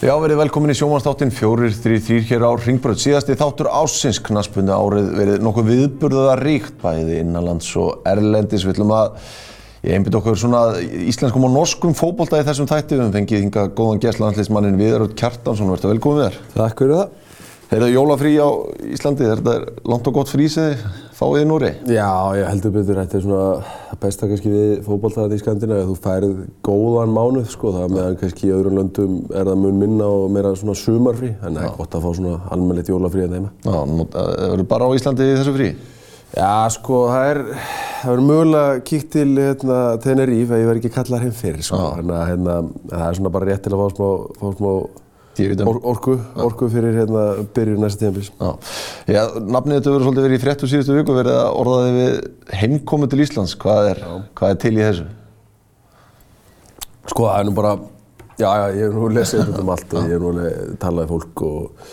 Já, verið velkomin í sjómanstáttin fjórir, þrý, þrýr hér á Ringbröð. Síðasti þáttur ásins knaspunni árið verið nokkuð viðburða ríkt bæði innanlands og erlendis. Við ætlum að ég einbit okkur svona íslenskum og norskum fókbólta í þessum þætti. Við höfum fengið hinga góðan gæstlandsleismannin Viðaröld Kjartansson. Verður velkomin við þér. Takk fyrir það. Þeir eru jólafrí á Íslandi. Er þetta langt og gott frísið fáið í Núri? Já, ég heldur betur. Þetta er svona það besta kannski við fókbóltaðan í Skandinavíu. Þú færið góðan mánuð sko. Það meðan kannski í öðrum löndum er það mun minna og meira svona sumarfrí. Að það er gott að fá svona almennilegt jólafrí að þeima. Já, það verður bara á Íslandi þessu frí? Já, sko, það er, það verður mögulega kíkt til hérna, Tenerife að ég verð ekki kallar heim fyrir, sko. Þannig að hérna, það er svona bara rétt til að fá smá, fá smá or, orku, orku fyrir hérna byrjur næsta tíðanbils. Já. Já, nafnið þetta verður svolítið verið í fréttu síðustu viku verið að orðaði við heimkomu til Íslands. Hvað er, hvað er til í þessu? Sko, það er nú bara, já, já, ég hef nú lesið þetta um allt og ég hef nú alveg talað í fólk og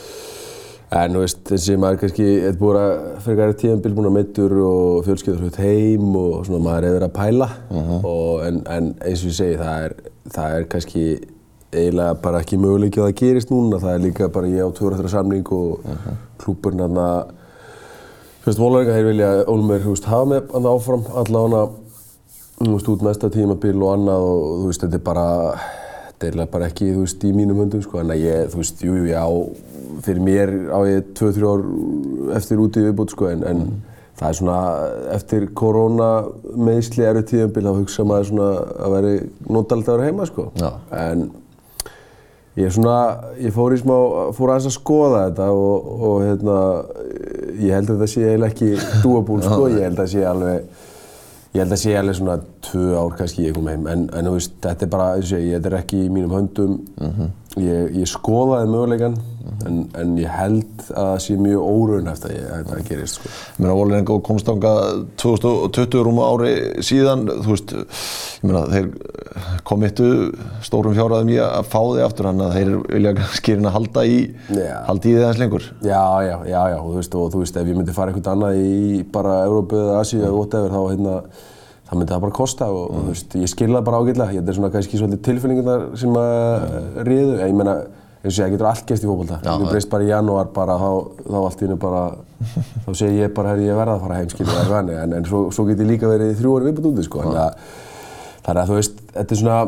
En þú veist, þessi maður kannski, þetta búin að fyrir hverja tíðanbíl búin að meittur og fjölskyður hlut heim og svona maður er verið að pæla uh -huh. og en, en eins og ég segi, það er, það er kannski eiginlega bara ekki möguleikið að það gerist núna. Það er líka bara ég á tjóraþra samning og uh -huh. klúpurinn aðna, fyrst Vólaringa, þeir vilja Ólmer, þú veist, hafa með aðna áfram allavega, þú veist, út næsta tímabil og annað og þú veist, þetta er bara, þetta er bara ekki, þú veist, í mínum höndum, sko, en að ég, þú veist, jú, jú, já, fyrir mér á ég 2-3 ár eftir úti viðbútt sko en, en mm. það er svona eftir korona meðsli eru tíðanbíl að hugsa maður svona að veri vera heima sko Já. en ég svona, ég fór í smá, fór aðeins að skoða þetta og, og hérna ég held að þetta sé eiginlega ekki dúabúl sko, ég held að það sé alveg ég held að það sé alveg svona 2 ár kannski ég kom heim. En, en þú veist, þetta er bara, ég, þetta er ekki í mínum höndum. Mm -hmm. Ég, ég skoðaði möguleikann En, en ég held að það sé mjög óraunhæft að það gerist sko. Ég meina, Vólinengo komst ánga 2020 rúma ári síðan, þú veist, ég meina, þeir komittu stórum fjáraðum í að fá þig aftur, þannig að þeir vilja skýrin að halda í, Já. halda í þið eins lengur. Já, já, já, já, og þú veist, og þú veist, ef ég myndi fara eitthvað annað í bara Európu eða Asíu eða whatever, þá hérna, það myndi það bara kosta og, mm. og þú veist, ég skilða bara ágætlega, þetta er svona kannski svolítið tilfinningunar sem að mm. ríðu, ég meina, eins og ég getur allt gæst í fólkvölda. Þú breyst bara í janúar bara, þá, þá allt í hennu bara, þá segir ég bara, herri, ég verða að fara heim, skilja, það er vanni, en, en svo, svo get ég líka verið í þrjú orði viðbútt úti, sko, þannig að, þannig að þú veist, þetta er svona,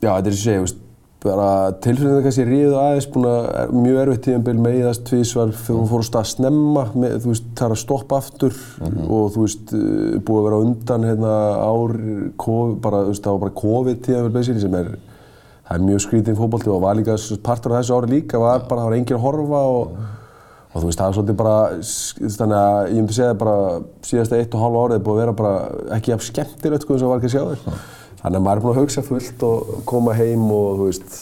já, þetta er eins og ég, bara tilfinningar kannski ríðu aðeins, búin að, er, mjög erfitt tíðanbíl, meiðast, tvísvar, þegar hún fór að stað snemma, með, þú veist, það er að stoppa aftur mm -hmm. og þú veist, búið að vera undan, hérna, ár, COVID, bara, þú veist, það var bara COVID tíðanbíl, basically, sem er, það er mjög skrítið fókbólti og var líka partur af þessu ári líka var bara, það var engin að horfa og, og þú veist, það er svolítið bara, þannig að ég myndi segja bara síðasta eitt og hálfa árið búið að vera bara ekki af skemmtilegt sko eins og var ekki að sjá þér. Þannig að maður er búin að hugsa fullt og koma heim og þú veist,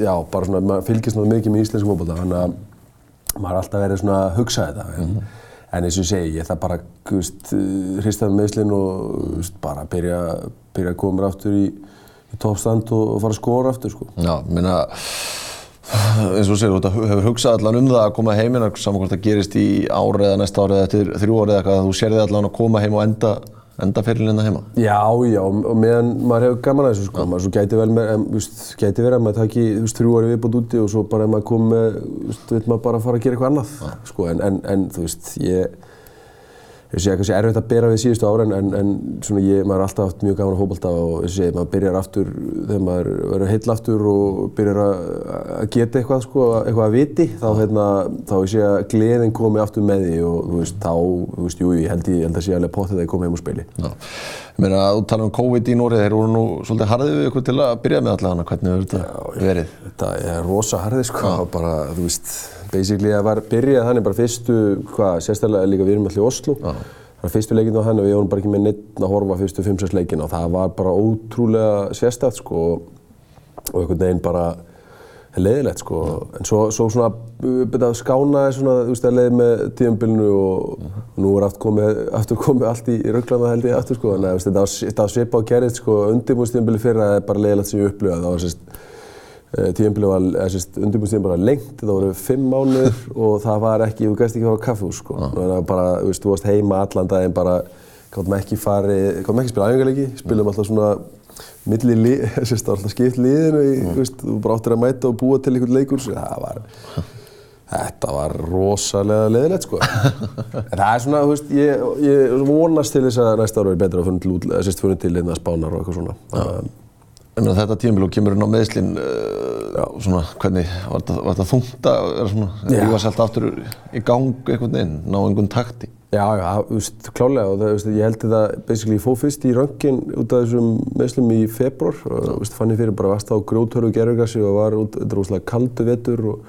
já, bara svona, maður fylgist náttúrulega mikið með íslensku fókbólta, þannig að maður er alltaf verið svona að hugsa þetta. En, mm -hmm. En eins og ég segi, ég ætla bara að hrista með meðslinn og veist, bara byrja, byrja að koma mér aftur í í toppstand og fara að skóra aftur sko. Já, minna eins og þú segir, þú hefur hugsað allan um það að koma heim saman hvort það gerist í ári eða næsta ári eða eftir þrjú ári eða eitthvað þú sér þig allan að koma heim og enda enda fyrirlinna heima. Já, já, og meðan maður hefur gaman að þessu sko, maður svo gæti vel með, gæti verið að maður taki þrjú ári viðbútt úti og svo bara ef maður kom með, veit maður bara fara að gera eitthvað annað, ja. sko, en, en, en þú veist, ég ég sé kannski erfitt að bera við síðustu ára en, en, en svona ég, maður er alltaf haft mjög gaman að fókbalta og ég sé, maður byrjar aftur þegar maður verður heill aftur og byrjar að, að geta eitthvað sko, eitthvað að viti, þá hérna, þá ég sé að gleðin komi aftur með því og þú veist, þá, þú veist, jú, ég held, ég held að sé alveg potið að ég komi heim og spili. Já, ég meina að þú tala um COVID í Nóri, þeir voru nú svolítið harðið við ykkur til að byrja með allavega, hvernig hefur þetta verið? Þetta er rosa harðið sko, bara, þú veist, basically það var byrjað þannig bara fyrstu, hvað, sérstaklega líka við erum allir í Oslo. Ah. Þannig að fyrstu leikinn var hann og við vorum bara ekki með neitt að horfa fyrstu 5-6 leikinn og það var bara ótrúlega sérstætt sko og einhvern veginn bara leiðilegt sko. En svo, svo svona byrjaði að skána svona, þú veist, að leiði með tíumbilinu og, uh -huh. og nú er aftur komið, aftur komið allt í rauglanda held ég aftur sko. Þannig að þetta var, var svipa á gerðið sko, undirbúinstíumbili fyrra er bara leiðilegt sem ég upplifað. Sérst Tíðanbílið var, eða sérst, undirbúinstíðan bara lengt, það voru fimm mánuður og það var ekki, þú gæst ekki að fara á kaffehús sko. Ah. Það var bara, þú veist, þú varst heima allan daginn bara, gáttum ekki farið, gáttum ekki spila æfingarleiki, spilum alltaf svona milli lið, að alltaf skipt liðinu í, þú veist, þú bara áttir að mæta og búa til einhvern leikur, svo það var, þetta var rosalega leðilegt, sko. en það er svona, þú veist, ég, ég vonast til þess að næsta ára er betra að En þetta tímabil og kemur inn á meðslinn, uh, svona, hvernig, var þetta, var þetta þungt að vera svona, Já. rífa sér alltaf aftur í gang einhvern veginn, ná einhvern takti? Já, já, þú veist, klálega og það, veist, ég held þetta, basically, ég fóð fyrst í röngin út af þessum meðslum í februar og, þú veist, fann ég fyrir bara vast á grjóthörfu gerðugassi og var út, þetta er rosalega kaldu vetur og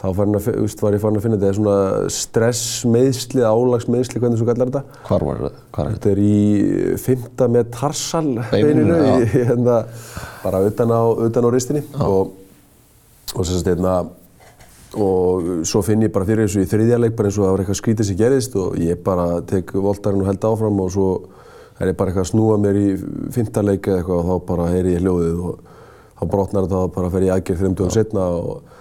þá að, veist, var ég fann að finna þetta svona stressmeðsli, álagsmeðsli, hvernig þú kallar þetta. Hvar var þetta? Þetta? Er í fymta með tarsal Beininu, já. hérna, bara utan á, utan á ristinni og, og sem sagt, hérna, og svo finn ég bara fyrir þessu í þriðja leik bara eins og það var eitthvað skrítið sem gerðist og ég bara tek voltarinn og held áfram og svo er ég bara eitthvað að snúa mér í fymta leik eða eitthvað og þá bara heyri ég hljóðið og þá brotnar þetta og bara fer ég aðgerð þreim dögum setna og,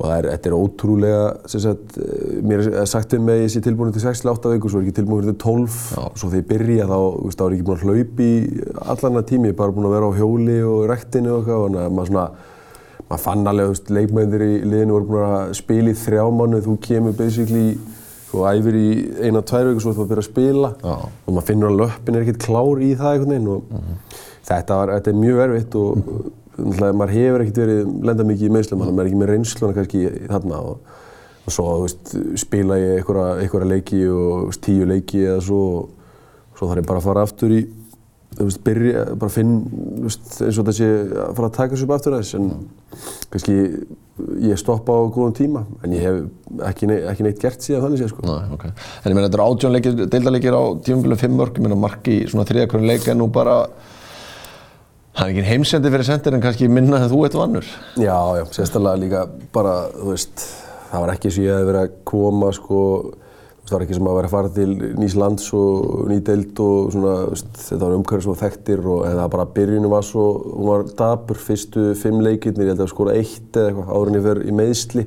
og er, þetta er ótrúlega, sem sagt, eh, mér er sagt um að ég sé tilbúin til 6-8 vikur, svo er ég ekki tilbúin til 12, svo þegar ég byrja þá, þú veist, þá er ég ekki búin að hlaupa í allan að tími, ég er bara búin að vera á hjóli og rektinu og eitthvað, þannig að maður svona, maður fann alveg, þú veist, leikmennir í liðinu voru búin að spila í þrjá mánu, þú kemur basically, þú æfir í eina, tvær vikur svo þú byrja að spila. Já. og maður finnur að löppin er ekkert klár í það einhvern veginn og þetta, var, þetta er mjög erfitt og maður hefur ekkert verið lenda mikið í meðslum, maður er ekki með reynsluna kannski þarna og, og svo, veist, spila ég einhverja, leiki og veist, tíu leiki eða svo og svo þarf ég bara að fara aftur í veist, byrja, bara finn eins og sé að fara að taka þessu upp aftur þess en kannski ég stoppa á góðum tíma en ég hef ekki, nei, ekki neitt gert síðan þannig séð sko. Nei, ok. En ég meina, þetta eru átjónleikir, deildarleikir á tímabilið fimm mörg, ég meina, mark í svona þriðakvörn leik er nú bara, það er ekki heimsendi fyrir sendir en kannski minna en þú eitt vannur. Já, já, sérstaklega líka bara, þú veist, það var ekki og ég hef verið að koma, sko, það var ekki sem að vera að fara til nýs lands og ný deild og svona, veist, þetta var umhverfið svo þekktir og en það bara byrjunum var svo, hún var dabur fyrstu fimm leikirnir, ég held að skora eitt eða eitthvað, ég fer í meðsli,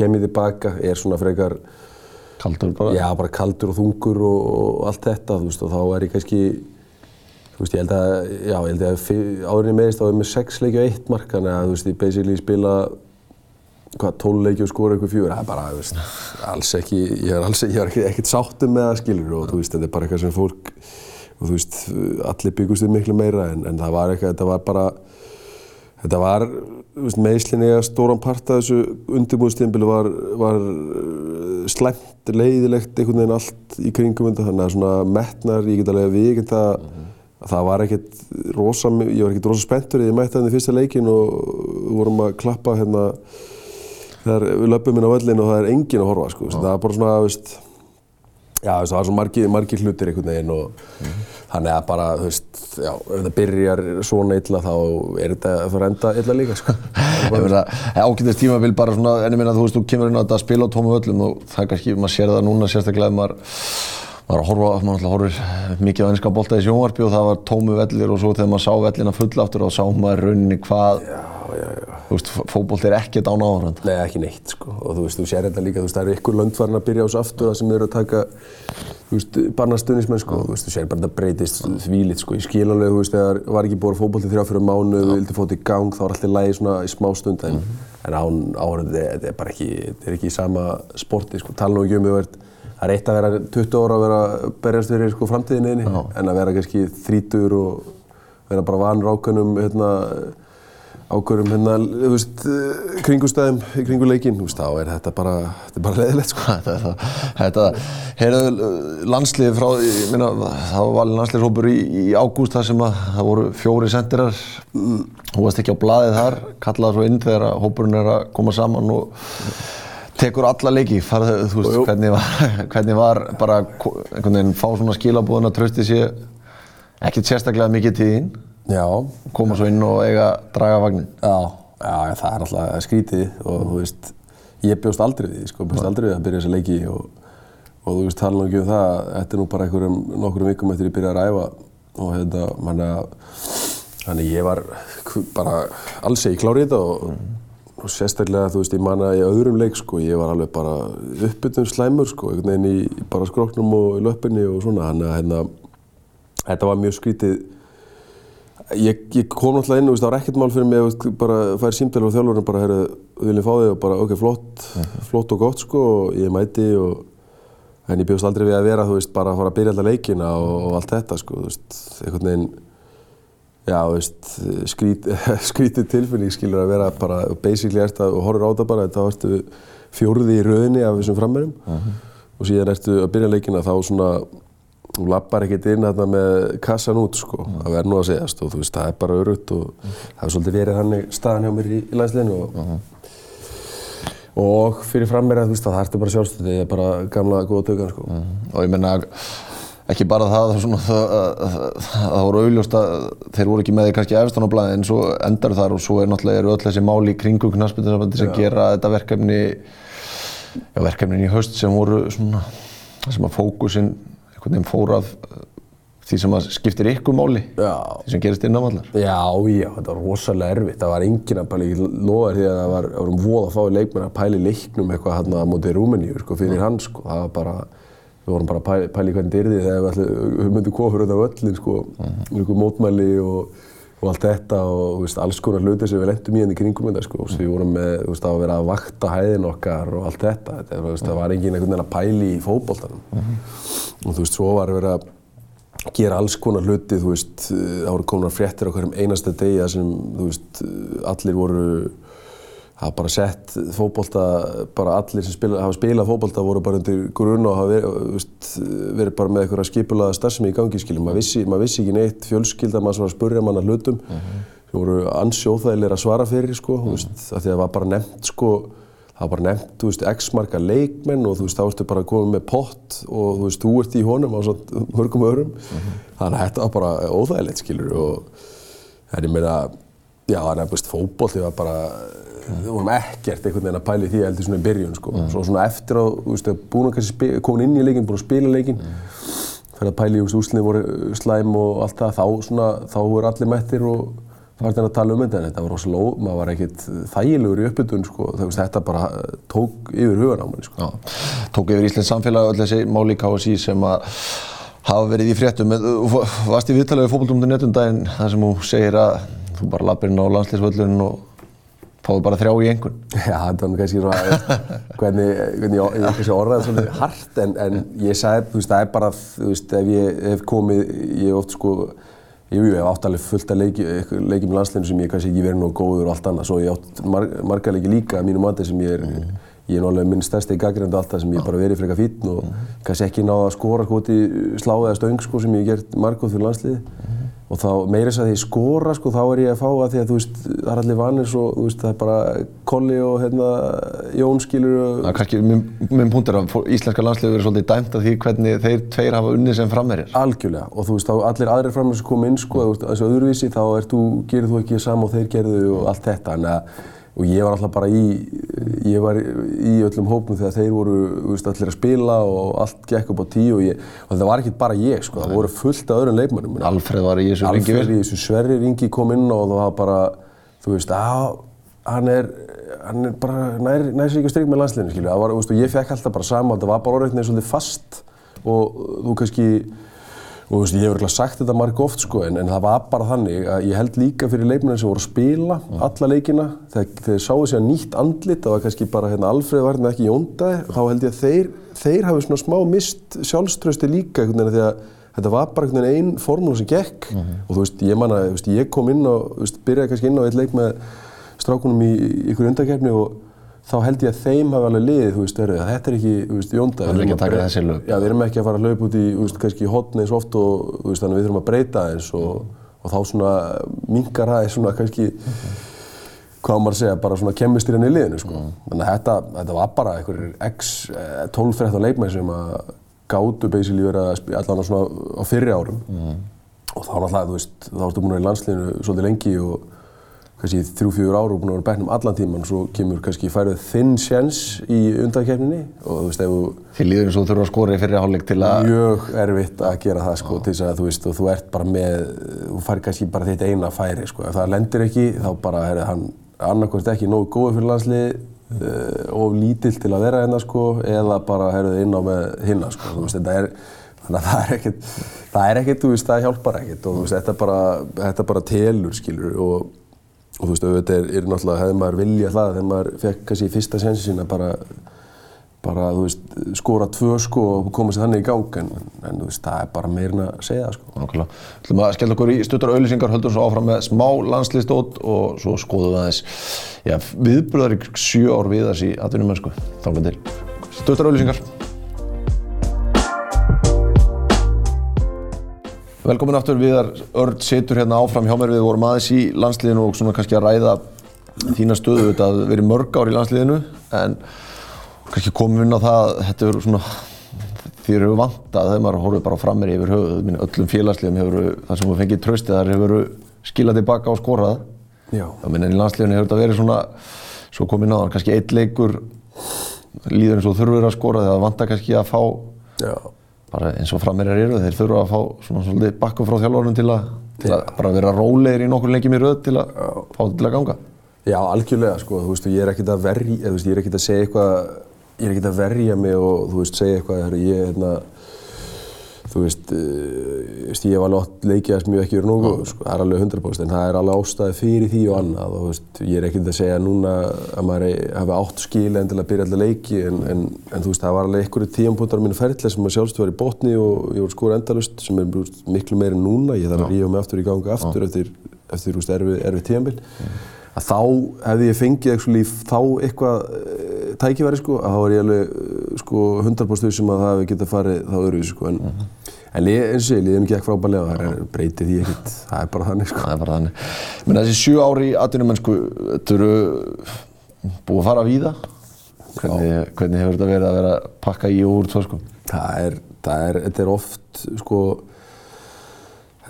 kem ég tilbaka, er svona frekar, Kaldur bara. já, bara kaldur og þungur og, og allt þetta, þú veist, og þá er ég kannski, þú veist, ég held að, já, ég held að ég meðist er ég með sex leiki og eitt mark, þannig að, þú veist, ég basically spila, hvað, tól leiki og skora eitthvað fjögur, það er bara, þú veist, alls ekki, ég er alls, ég er ekki, ekkert sáttum með það, skilur, og þú veist, þetta er bara eitthvað sem fólk, og þú veist, allir byggust við miklu meira, en, en það var eitthvað, þetta var bara, Þetta var, þú veist, meðslinni að stóran part af þessu undirbúðstímbili var, var slæmt, leiðilegt, einhvern veginn allt í kringum þannig að svona metnar, ég get alveg við, það, að það var ekkert rosa, ég var ekkert rosa spenntur ég mætti hann í fyrsta leikin og vorum að klappa hérna þegar við löpum inn á völlin og það er engin að horfa, sko, það var bara svona, veist, Já, veist, það var svo margir, margir hlutir einhvern veginn og þannig að bara, þú veist, já, ef þetta byrjar svona illa þá er þetta að fara að enda illa líka, sko. Ég meina, ágætist tímabil bara svona, en ég meina, þú veist, þú kemur inn á þetta að spila á tómu völlum og það er kannski, maður sér það núna sérstaklega ef maður, maður horfa, maður alltaf horfir mikið á ennska bolta í sjónvarpi og það var tómu vellir og svo þegar maður sá vellina fulla aftur og sá maður rauninni hvað, Já, já, já. þú veist, fótbolt er ekkert án áhörand. Nei, ekki neitt, sko. Og þú veist, þú sér þetta líka, þú veist, það eru ykkur lönd farin að byrja á þessu aftur sem eru að taka, þú veist, barnastunismenn, sko. Þú veist, þú sér bara þetta breytist þvílitt, sko. Ég skil alveg, þú veist, þegar var ekki búið fótboll í þrjá fyrir mánu, þú vildi fótt í gang, þá var allt í lagi svona í smá stund, en, en án áhörandi, þetta er bara ekki, þetta er ekki í sama sporti, sko. Tala nú ekki um það er eitt að vera 20 ára að vera að berjast fyrir, sko, framtíðinni, en að vera kannski 30 og vera bara vanur ákveðnum, hérna, ákveðum hérna, þú veist, kringustæðum, í kringu leikinn, þú veist, þá er þetta bara, þetta er bara leðilegt, sko. Þetta, þetta, heyrðu landsliði frá, ég meina, það var landsliðshópur í, í ágúst þar sem að það voru fjóri sendirar, þú varst ekki á blaðið þar, kallaði svo inn þegar að hópurinn er að koma saman og tekur alla leiki, farðu, þú veist, hvernig var, hvernig var bara einhvern veginn fá svona skilabúðin að trösti sér? Ekkert sérstaklega mikið Já, koma svo inn og eiga draga vagnin. já, já, það er alltaf skrítið og þú veist, ég bjóst aldrei við því, sko, bjóst aldrei við að byrja þessa leiki og, og þú veist, tala ekki um það, þetta er nú bara einhverjum, nokkurum vikum eftir ég byrjaði að ræfa og hérna, manna, þannig ég var bara alls ekki klár í þetta og, og sérstaklega, þú veist, ég manna í öðrum leik, sko, ég var alveg bara uppbytun slæmur, sko, einhvern veginn í, bara skróknum og löppinni og svona, þannig að hérna, þetta var mjög skrítið. Ég, ég kom náttúrulega inn og það var ekkert mál fyrir mig að bara færi símdælu og þjálfurinn bara, herru, við viljum fá þig og bara, ok, flott, flott og gott sko og ég mæti og en ég bjóðst aldrei við að vera, þú veist, bara að fara að byrja alltaf leikina og, og allt þetta sko, þú veist, einhvern veginn, já, veist, skrít, skrítið tilfinning skilur að vera bara, basically ertu að, og horfir á þetta bara, þá ertu fjórði í rauninni af þessum frammerum og síðan ertu að byrja leikina þá svona, þú lappar ekkert inn þarna með kassan út sko, að verða nú að segjast og þú veist, það er bara örugt og það hefur svolítið verið hann staðan hjá mér í, í landsliðinu og, og fyrir frammeira, þú veist, það ertu bara sjálfstöði, það er bara gamla góða tökkan sko. og ég menna ekki bara það, svona, það, voru auðljóst að þeir voru ekki með því kannski efstan á blæði en svo endar þar og svo er náttúrulega eru öll þessi máli í kringum knaspindinsambandi sem gera þetta verkefni já, verkefnin í haust sem voru svona sem að fókusin einhvern veginn fór af því sem að skiptir ykkur máli Já. því sem gerist innan vallar Já, já, þetta var rosalega erfitt. Það var enginn að pæla, ég lofa því að það var, það vorum voða fái leikmenn að pæla í leiknum eitthvað hérna á móti Rúmeníu, sko, fyrir hann, sko. Það var bara, við vorum bara að í hvernig þetta yrði þegar við, við myndum koma fyrir þetta völlin, sko, einhver mótmæli og, og allt þetta og, veist, alls konar hluti sem við lendum í henni kringum þetta, sko. Við vorum með, veist, að vera að vakta hæðin okkar og allt þetta. þetta veist, það var enginn einhvern veginn að pæla í fótboltanum. Og þú veist, svo var verið að gera alls konar hluti, þú veist, það voru konar fréttir á hverjum einasta degi þar sem, þú veist, allir voru, hafa bara sett fótbolta, bara allir sem spila, hafa spilað fótbolta voru bara undir grunn og hafa verið, veist, verið bara með eitthvað skipulaða starfsemi í gangi, skiljum, vissi, maður vissi ekki neitt, fjölskylda, maður var að spurja manna hlutum, sem voru ansjóþægilegir að svara fyrir, sko, þú veist, af því að það var bara nefnt, sko, það var bara nefnt, þú veist, x marga leikmenn og þú veist, þá ertu bara að koma með pott og þú veist, þú ert í honum á svona mörgum öðrum. Þannig að þetta var bara óþægilegt, skilur, og það er ég meina, já, þannig að, þú veist, fótbolti var bara, við vorum ekkert einhvern veginn að pæla í því heldur svona í byrjun, sko. Svo svona eftir á, þú veist, búin að kannski komin inn í leikin, búin að spila leikin, fyrir að pæla í, þú veist, úslinni voru slæm og allt það, þá svona, þá voru allir mættir og var þetta að tala um þetta en þetta var rosalega, ó- maður var ekkert þægilegur í uppbytun sko, þegar þetta bara tók yfir hugan á manni sko. Já, tók yfir Íslands samfélag öll þessi máli KSI sem að hafa verið í fréttum. En Þú varst í viðtalið við fókbaldum.net um daginn þar sem þú segir að þú bara lappir inn á landslýsvöllun og fáið bara þrjá í einhvern. Já, þetta var kannski svona, hvernig, hvernig ég, ég kannski orðaði svolítið hart en, en ég sagði, þú veist, það er bara, þú veist, ef ég hef komið, ég hef oft sko, jú, ég hef átt alveg fullt af leiki, leikjum í landsliðinu sem ég kannski ekki verið nógu góður og allt annað, svo ég átt mar, marga leiki líka að mínu mati sem ég er, ég er nálega minn stærsti gaggrindu alltaf sem ég bara verið frekar fínn og kannski ekki náða að skora sko út í slá eða stöng sko sem ég hef gert margóð fyrir landsliði og þá meira þess að því skora sko þá er ég að fá að því að þú veist það er allir vanir svo þú veist það er bara Kolli og hérna Jón skilur og Það er kannski minn, punkt er að íslenska landslið verið svolítið dæmt af því hvernig þeir tveir hafa unnið sem framherjar. algjörlega og þú veist þá allir aðrir framar sem kom inn sko þessu öðruvísi þá ert þú, gerir þú ekki sama og þeir gerðu og allt þetta en að og ég var alltaf bara í, ég var í öllum hópnum þegar þeir voru veist, allir að spila og allt gekk upp á tíu og, ég, og það var ekki bara ég sko, það voru fullt af öðrum leikmönnum. Alfreð var í þessu Alfred vel. í þessu Sverri Ringi kom inn og það var bara, þú veist, að hann er, hann er bara nær, nær sér ekki að stryk með landsliðinu, skilju. Það var, þú veist, og ég fekk alltaf bara sama, það var bara orðið svolítið fast og þú kannski, og þú veist, ég hef örgulega sagt þetta marg oft, sko, en, en það var bara þannig að ég held líka fyrir leikmennin sem voru að spila alla leikina, þegar þeir sáu sér nýtt andlit, það var kannski bara hérna Alfred var hérna ekki Jóndaði, þá held ég að þeir, þeir hafi svona smá mist sjálfströsti líka, að þetta var bara einn formúla sem gekk. Og þú veist, ég man að, þú veist, ég kom inn og, veist, byrjaði kannski inn á eitt leik með strákunum í ykkur undakefni og þá held ég að þeim hafi alveg liðið, þú veist, heyrðu, þetta er ekki, þú veist, jónda. Það er ekki að taka þessi lög. Já, við erum ekki að fara að hlaupa út í, þú veist, kannski hotn eins oft og, þú veist, þannig við þurfum að breyta eins og, og þá svona minkar aðeins svona kannski, hvað á maður að segja, bara svona kemistirinn í liðinu, sko. Þannig að þetta, þetta var bara einhverjir x, eh, 12-13 leikmenn sem að gátu basically verið að á svona á fyrri árum. Og þá náttúrulega, þú veist, þá ertu búin að vera í landsliðinu svolítið lengi og kannski þrjú-fjögur ár og búin að vera á bekknum allan tíman svo kemur kannski færið þinn sjens í undankeppninni. Og þú veist, ef þú Þið líður eins og þú þurfa að skora í fyrri hálfleik til að... mjög erfitt að gera það sko, til þess að þú veist, og þú ert bara með, þú fær kannski bara þitt eina færi sko, ef það lendir ekki þá bara er hann annarkvæmst ekki nógu góður fyrir landslið uh, of lítill til að vera hérna sko, eða bara herðu inn á með hinna sko, þú veist, þetta er, þannig að það er ekkert, það er ekkert, þú veist, það hjálpar ekkert. Og þú veist, þetta bara, þetta bara telur, skilur, og, og þú veist, auðvitað er, er náttúrulega, hefði maður viljað það þegar maður fekk kannski í fyrsta sensi sína bara, bara, þú veist, skora tvö sko og koma sér þannig í gang, en, en þú veist, það er bara meirinn að segja það, sko. Nákvæmlega. Við ætlum að skella okkur í stuttar auðlýsingar, höldum svo áfram með smá landslistót og svo skoðum við aðeins já, viðbröðar í sjö ár við þessi atvinnumönsku. Þálega Velkomin aftur, Viðar Örd situr hérna áfram hjá mér, við vorum aðeins í landsliðinu og svona kannski að ræða þína stöðu, þetta að verið mörg ár í landsliðinu en kannski komum við inn á það að þetta eru svona því eru vantað þegar maður horfið bara fram mér yfir höfuð, Minni, öllum félagsliðum hefur þar sem við fengið tröstið þar hefur skilað tilbaka skorað Já. Það minn en í landsliðinu hefur þetta verið svona svo komið náðan, kannski eitt leikur líður eins og þurfur að skora þegar það vantar kannski að fá Já. Bara eins og frammeirjar eru, þeir þurfa að fá svona svolítið bakku frá þjálfurinn til að, til að bara vera rólegir í nokkur leikjum í röð til að fá þetta til að ganga. Já, algjörlega, sko, þú veist, ég er ekkert að verja, ég er ekkert að segja eitthvað, ég er ekkert að verja mig og, þú veist, segja eitthvað, ég, hérna, þú veist, átt leikið að sem ég hef ekki verið nógu, sko, það er alveg 100%, en það er alveg ástæði fyrir því og annað. Og, þú veist, ég er ekkert að segja núna að maður hafi átt skil en til að byrja alltaf leiki, en, en, en, þú veist, það var alveg einhverju tíampunktar á mínu ferðlega sem maður sjálfstu var í botni og ég voru skóra endalust, sem er miklu meiri en núna, ég þarf að rífa mig aftur í ganga aftur Já. eftir, eftir, þú veist, erfið erfi tíambil. Mm að þá hefði ég fengið actually, þá eitthvað e, tækifæri sko, að þá er ég alveg sko 100% sem að það hefði getið farið þá öðru sko, en, uh -huh. en lið, eins og ég, liðum gekk frábælega og það breytir því ekkert, það er bara þannig sko. Það er bara þannig. Menn þessi sjú ári í atvinnumennsku, þetta eru búið að fara að víða? Hvernig, hvernig hefur þetta verið að vera að pakka í og úr svo sko? Það er, það er, þetta er oft sko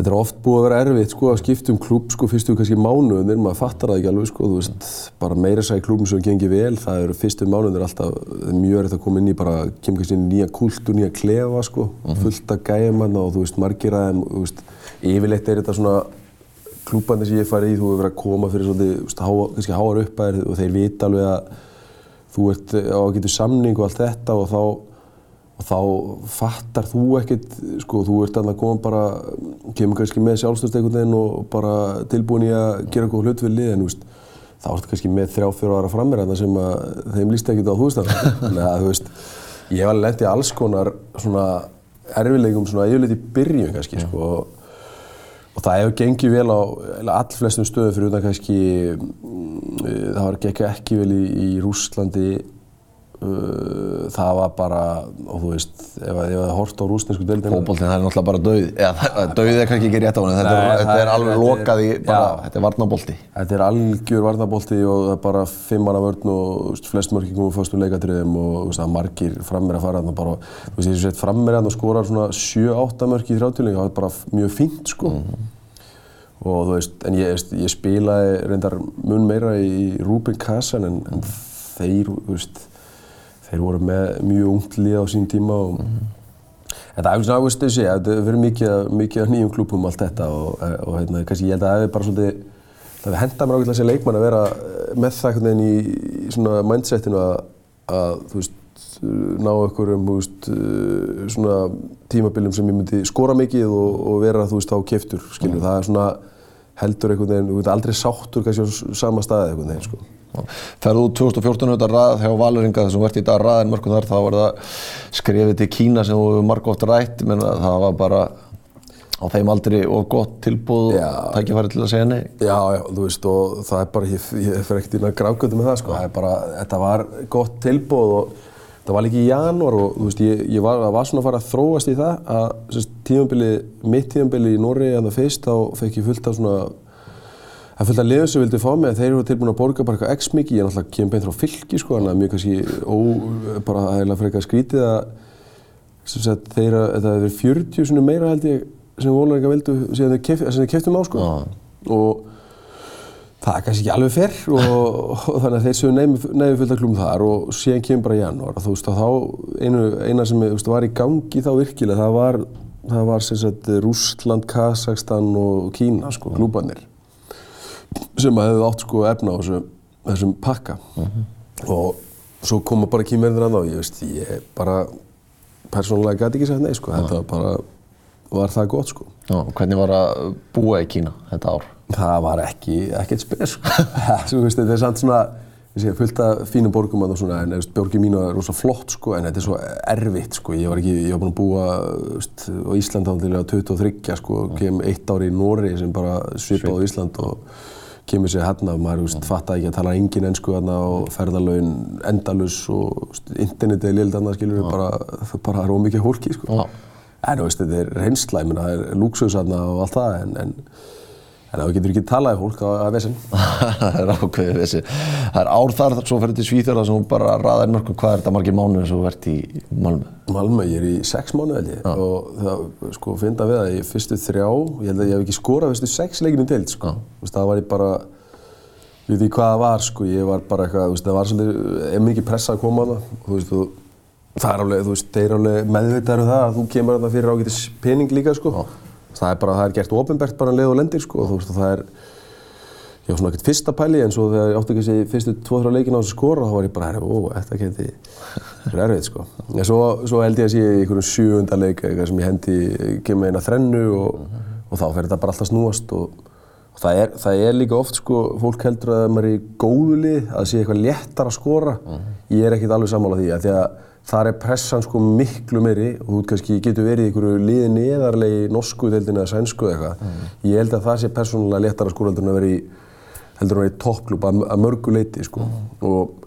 Þetta er oft búið að vera erfitt sko að skipta um klúb sko fyrstu kannski mánuðunir, maður fattar það ekki alveg sko, veist, bara meira sæði klúbum sem gengir vel, það eru fyrstu mánuðunir alltaf mjög erfitt að koma inn í bara, kemur kannski inn í nýja kultur, nýja klefa sko, uh -huh. fullt að gæja manna og þú veist, margir veist, yfirleitt er þetta svona klúbandi sem ég fari í, þú hefur verið að koma fyrir svolítið, þú veist, há, kannski háar uppæðir og þeir vita alveg að þú ert á að geta samning og allt þetta og þá og þá fattar þú ekkert, sko, þú ert alltaf góðan bara, kemur kannski með sjálfstöðstegundin og bara tilbúin í að gera góð hlut við lið, en þú veist, þá ertu kannski með þrjá, fjóra ára frammeirðarna sem að þeim líst ekkert á þú veist það. Þannig að, þú veist, ég hef alveg lendið alls konar svona erfileikum svona yfirleitt í byrjun kannski, sko, og það hefur gengið vel á allflestum stöðum fyrir utan kannski, mm, það var ekki vel í, í Rúslandi, það var bara, og þú veist, ef það er hort á rúsnesku deildinu Fókbóltinn, það er náttúrulega bara dauð, eða dauð er kannski ekki rétt á henni, þetta, er alveg lokað í, bara, þetta er varnabólti Þetta er algjör varnabólti og það er bara fimm manna vörn og flest mörki komið fyrst úr leikatriðum og veist, það er margir frammir að fara þarna bara, þú veist, ég sett frammir að það skorar svona 7-8 mörki í þrjáttjóðlingu, það er bara mjög fínt sko. Mm -hmm. og þú veist, en ég, ég spilaði reyndar mun meira í Rúbin Kassan en, en þeir, þú veist þeir voru með mjög ungt lið á sín tíma og mm -hmm. það er svona áherslu þessi, það verður mikið, mikið af nýjum klúpum allt þetta og, og hérna, kannski ég held að það hefur bara svolítið það henda mér ákveðlega sem leikmann að vera með það einhvern veginn í, í svona mindsetinu að, að þú veist ná einhverjum svona tímabiljum sem ég myndi skora mikið og, og vera þú veist á keftur skilur, mm. það er svona heldur einhvern veginn, þú veit aldrei sáttur kannski á sama staði einhvern veginn sko. Ferðu út 2014 auðvitað rað hjá Valeringa þessum verðt í dag raðin mörgum þar, þá var það skrefið til Kína sem þú margótt rætt, menn að það var bara á þeim aldrei og gott tilbúð og tækifæri til að segja nei. Já, já, þú veist og það er bara, ég, ég fer ekkert inn að gráðgötu með það sko, það er bara, þetta var gott tilbúð og það var líka í janúar og þú veist, ég, ég var, var svona að fara að þróast í það að tímanbili, mitt tímanbili í Norri en það fyrst, þá fekk ég fullt af svona Það fylgði að liður sem vildi fá mig að þeir eru tilbúin að borga bara eitthvað x mikið. Ég er náttúrulega kemur beint frá fylki sko, þannig að mjög kannski ó, bara heila fyrir eitthvað skrítið að sagt, þeir að það hefur 40 svona meira held ég sem Vólaringa vildu sem þeir keft, keftum á sko. Ah. Og það er kannski ekki alveg fyrr og, og þannig að þeir séu nefnir fullt að klúma þar og síðan kemur bara janúar. Þú veist að þá einu, eina sem veist, var í gangi þá virkilega það var, það var sem sagt Rússland, Kazakstan og Kína sko, klúbanir sem að hefðu átt sko efna á þessu, þessum pakka uh -huh. og svo koma bara kýmverðir að þá, ég veist, ég bara persónulega gæti ekki sagt nei sko, þetta var bara, var það gott sko. Já, hvernig var að búa í Kína þetta ár? Það var ekki, ekkert spes sko. Svo, veist, þetta er samt svona, ég sé, fullt af fínum borgum að það svona, en veist, borgin mín var rosa flott sko, en þetta er svo erfitt sko. Ég var ekki, ég var búinn að búa veist, á Ísland á til að 23 sko, kem eitt ári í Nóri sem bara svipað á Ísland og kemur sér hérna og maður veist, fattaði ekki að tala engin ennsku hérna og ferðalögin endalus og internetið er lild hérna, skilur við, bara, bara það er ómikið hólki sko. En veist, þetta er reynsla, ég meina, það er lúksus hérna og allt það, en, en, en það getur ekki talað um fólk að vesen. það er ákveðið þessi. Það er ár þar, svo ferður til Svíþjóða sem þú bara raðar mörgum. Hvað er þetta margir mánuðir sem þú ert í Malmö? Malmö, ég er í sex mánuð held ég og það, sko, finna við að ég fyrstu þrjá, ég held að ég hef ekki skorað fyrstu sex leikinu deild, sko. Þú veist, það var ég bara, ég veit ekki hvað það var, sko, ég var bara eitthvað, þú veist, það var svolítið, er mikið pressa að koma það og þú veist, þú, það er alveg, þú veist, það að er bara, það er gert ofinbært bara um leið og lendir, sko, og þú veist, og það er, ég var svona ekkert fyrsta pæli en svo þegar ég átti ekki þessi fyrstu tvo-þrjá leikina á þessu skora þá var ég bara, ó, þetta geti verið erfitt sko. En svo, svo held ég að sé í einhverjum sjöunda leik eitthvað sem ég hendi, kemur eina þrennu og, og þá fer þetta bara alltaf snúast og, og það, er, það er líka oft sko, fólk heldur að maður er í góðu lið, að sé eitthvað léttar að skora. Ég er ekkert alveg sammála því að því að þar er pressan sko miklu meiri og þú kannski getur verið í einhverju liði neðarlegi norsku deildinu eða sænsku eða eitthvað. Ég held að það sé persónulega léttar að skora heldur en að vera í heldur hún að vera í toppklub að, að mörgu leiti sko. og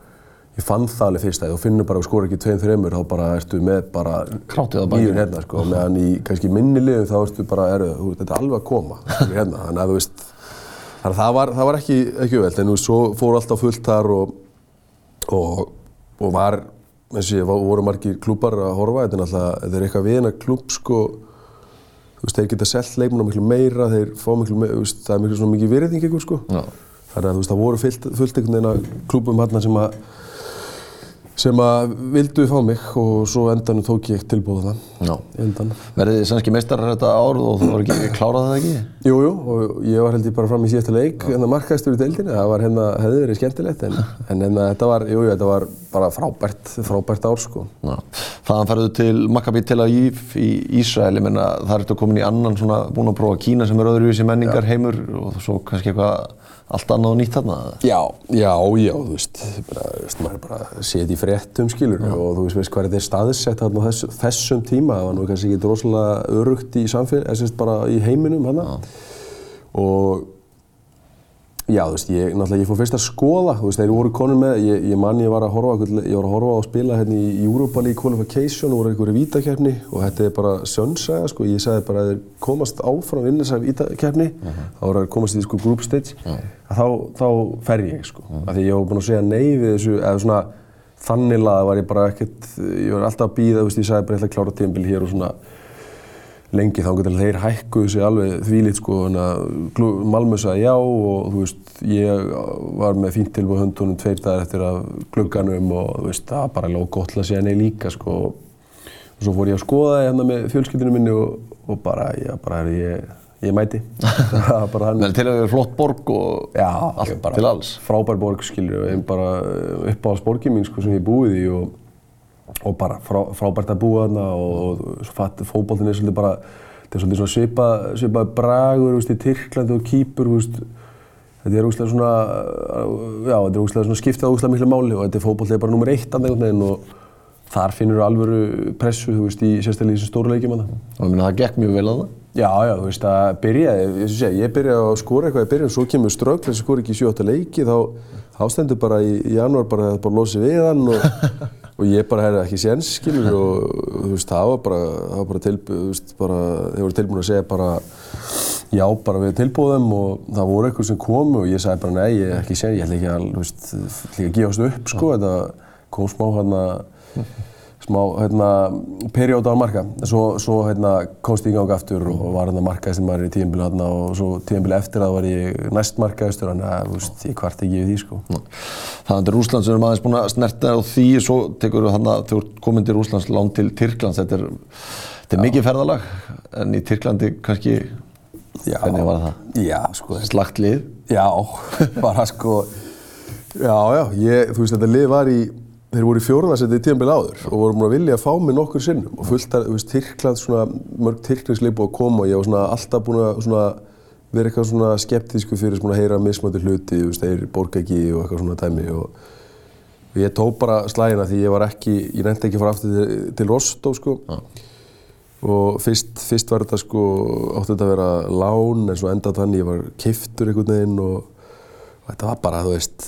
ég fann það alveg fyrst að þú finnur bara skora ekki tveim þreymur þá bara ertu með bara nýjun hérna sko. meðan í kannski minni liðum þá ertu bara, er, þetta er alveg að koma hérna. þannig að þú veist það var, það var ekki, ekki öðvöld en þú og, var eins og ég, voru margir klúpar að horfa þetta er alltaf, þetta er eitthvað vina klúb sko þú veist, þeir geta selgt leikmuna miklu meira, þeir fá miklu meira, þú veist, það er miklu svona mikið virðing eitthvað sko Já. Þannig að þú veist, það voru fullt, fullt einhvern veginn að klúbum hérna sem að sem að vildu fá mig og svo endanum tók ég tilbúið það. Já. Endan. Verðið þið sannski meistarar þetta ár og þú var ekki klárað það ekki? Jú, jú, og ég var held ég bara fram í síðasta leik, hérna markaðistur í deildinni, það var hérna, hefði verið skemmtilegt, en, en hérna þetta var, jú, jú, þetta var bara frábært, frábært ár, sko. Já. Þaðan ferðu til Maccabi Tel Aviv í Ísrael, ég menna það ertu komin í annan svona búin að prófa Kína sem er öðruvísi menningar heimur og svo kannski eitthvað allt annað og nýtt þarna. Já, já, já, þú veist, bara, veist maður er bara séð í fréttum, skilur, og þú veist, veist hvað þetta er staðsett þarna á þess, þessum tíma, það var nú kannski ekki rosalega örugt í samfélag, eða sérst bara í heiminum hana. Og já, þú veist, ég, náttúrulega, ég fór fyrst að skoða, þú veist, þeir voru konur með, ég, ég mann ég var að horfa, ég var að horfa á að spila hérna í Europa League Qualification og voru einhverju vítakeppni og þetta er bara sjönnsaga, sko, ég sagði bara að þeir komast áfram vinna þessari vítakeppni, uh -huh. þá voru að komast í sko group stage, uh -huh. þá, þá fer ég, sko, uh -huh. af því ég var búinn að segja nei við þessu, eða svona, þannig laga var ég bara ekkert, ég var alltaf að býða, þú veist, ég sagði bara ég ætla að klára tímbil hér og svona, lengi þá getur þeir hækkuðu sig alveg þvílitt sko Malmö sagði já og þú veist ég var með fínt tilbúið höndunum tveir dagar eftir að glugganum og þú veist það var bara lóð gott að segja nei líka sko. Og svo fór ég að skoða það hérna með fjölskyldinu minni og, og bara, já, bara ég, ég mæti. Bara hann til að vera flott borg og já, allt bara. til alls. frábær borg skilur við, bara uppáhaldsborgin mín sko sem ég búið í og og bara frá, frábært að búa þarna og, og fókbóltinn er svolítið bara þetta er svolítið svona svipa, svipa bragur veist, í Tyrklandi og Kýpur veist. þetta er úrslega svona já, þetta er úrslega svona skiptað úrslega miklu máli og þetta er fókbóltið bara nummer eitt af einhvern veginn og þar finnur þú alvöru pressu, þú veist, í sérstaklega í þessum stóru leikjum að það. Og ég meina það gekk mjög vel á það. Já, já, þú veist, það byrjaði, ég, ég, ég byrjaði að skora eitthvað í byrjun, svo kemur strögl, þess að skora ekki í 7-8 leiki, þá, þá stendur bara í, janúar bara að bara losi við hann og, og ég bara hefði ekki séns, skilur, og þú veist, það var bara, það var bara tilbúið, þú veist, bara, þeir voru tilbúin að segja bara já, bara við tilbúðum og það voru eitthvað sem komu og ég sagði bara nei, ég ekki séns, ég ætla ekki að, þú veist, ekki að gefast upp, sko, þetta kom smá hérna smá hérna, perjóta á marka. Svo, svo hérna, komst ég í gang aftur og var hérna markaðistur maður í tíðanbílu hérna og svo tíðanbílu eftir það var ég næst markaðistur þannig að veist, ég kvart ekki við því sko. Það er Rúsland sem er maður búin að snerta á því svo tekur þú hérna, þú ert komin til Rúslands lán til Tyrklands, þetta er, þetta er mikið ferðalag en í Tyrklandi kannski, Já. hvernig var það? Já, sko. Slagt lið? Já, bara sko, já, já, ég, þú veist, þetta lið var í þeir voru í fjórðarsætti í tíðanbíl áður og voru múin að vilja að fá mig nokkur sinnum og fullt að, þú veist, Tyrkland svona, mörg Tyrklandsleip búið að koma og ég var svona alltaf búin að svona vera eitthvað svona skeptísku fyrir svona að heyra mismöndi hluti, þú veist, þeir borga ekki og eitthvað svona dæmi og og ég tók bara slægina því ég var ekki, ég nefndi ekki að fara aftur til, til Rostov sko. Og fyrst, fyrst var þetta sko, átti þetta að vera lán en svo endaði þannig ég var kiftur einhvern veginn og, og þetta var bara, þú veist,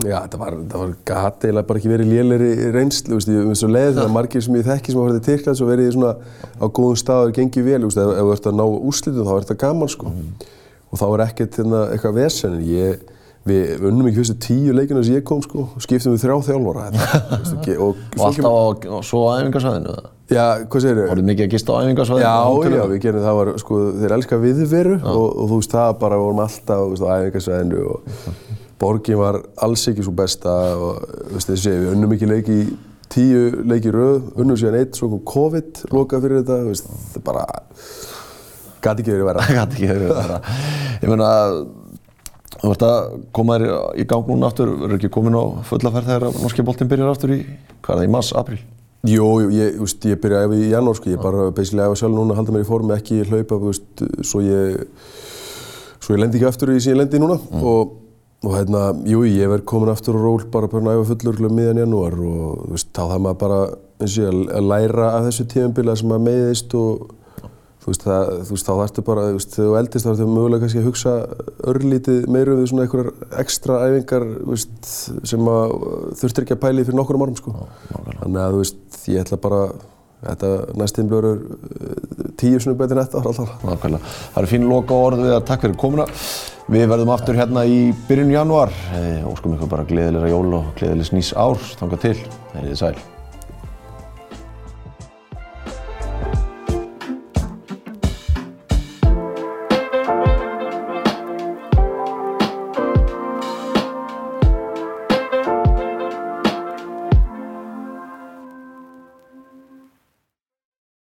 já þetta var, þetta var gati eða bara ekki verið lélæri reynslu, veist, ég finnst svo leið þegar margir sem ég þekki sem hafa verið til Tyrklands og verið svona á góðum stað og gengið vel, veist, ef, þú ert að ná úrslitum þá er þetta gaman sko og þá er ekkert hérna, eitthvað vesen en ég Við unnum ekki fyrstu tíu leikina sem ég kom sko, skiptum við þrjá þjálfara og, og, og alltaf á, svo á æfingarsvæðinu? Já, hvað segir þau? Voruð mikið að gista á æfingarsvæðinu? Já, já, við gerum það, var, sko, þeir elska viðveru og, og þú veist það bara, við vorum alltaf á æfingarsvæðinu og borgin var alls ekki svo besta og veist, þessi, við unnum ekki leiki tíu leiki rauð, unnum síðan eitt, svo kom COVID, lokað fyrir þetta, veist, það bara, gæti ekki verið verða. Gæti ekki verið verða. Ég meina, Þú ert að koma þér í gang núna aftur, verður ekki komin á fullaferð þegar norski boltinn byrjar aftur í, hvað er það, í mars, april? Jú, ég, veist, ég byrja ef í janúar sko, ég er bara basically að sjálf núna að halda mér í formi, ekki hlaupa, svo ég, svo ég lendi ekki aftur í sem ég lendi núna mm. og, og hérna, jú, ég verð komin aftur og ról bara bara næfa fullur miðan janúar og þú veist, þá þarf maður bara, eins og ég, að læra af þessu tímanbila sem maður meiðist og Þú veist, það, þú veist, þá þarftu bara, þú veist, þegar þú eldist þá þarftu mögulega kannski að hugsa örlítið meira við svona einhverjar ekstra æfingar, þú veist, sem að þurftir ekki að pæli fyrir nokkur árum, sko. Já, Þannig að, þú veist, ég ætla bara, þetta næstum blöður tíu svona betur nætt ára alltaf. Nákvæmlega. Það eru fín loka orð við að takk fyrir komuna. Við verðum aftur hérna í byrjun januar. Óskum ykkur bara gleðilega jól og gleðilega snís ár. Þanga til. Það þið sæl.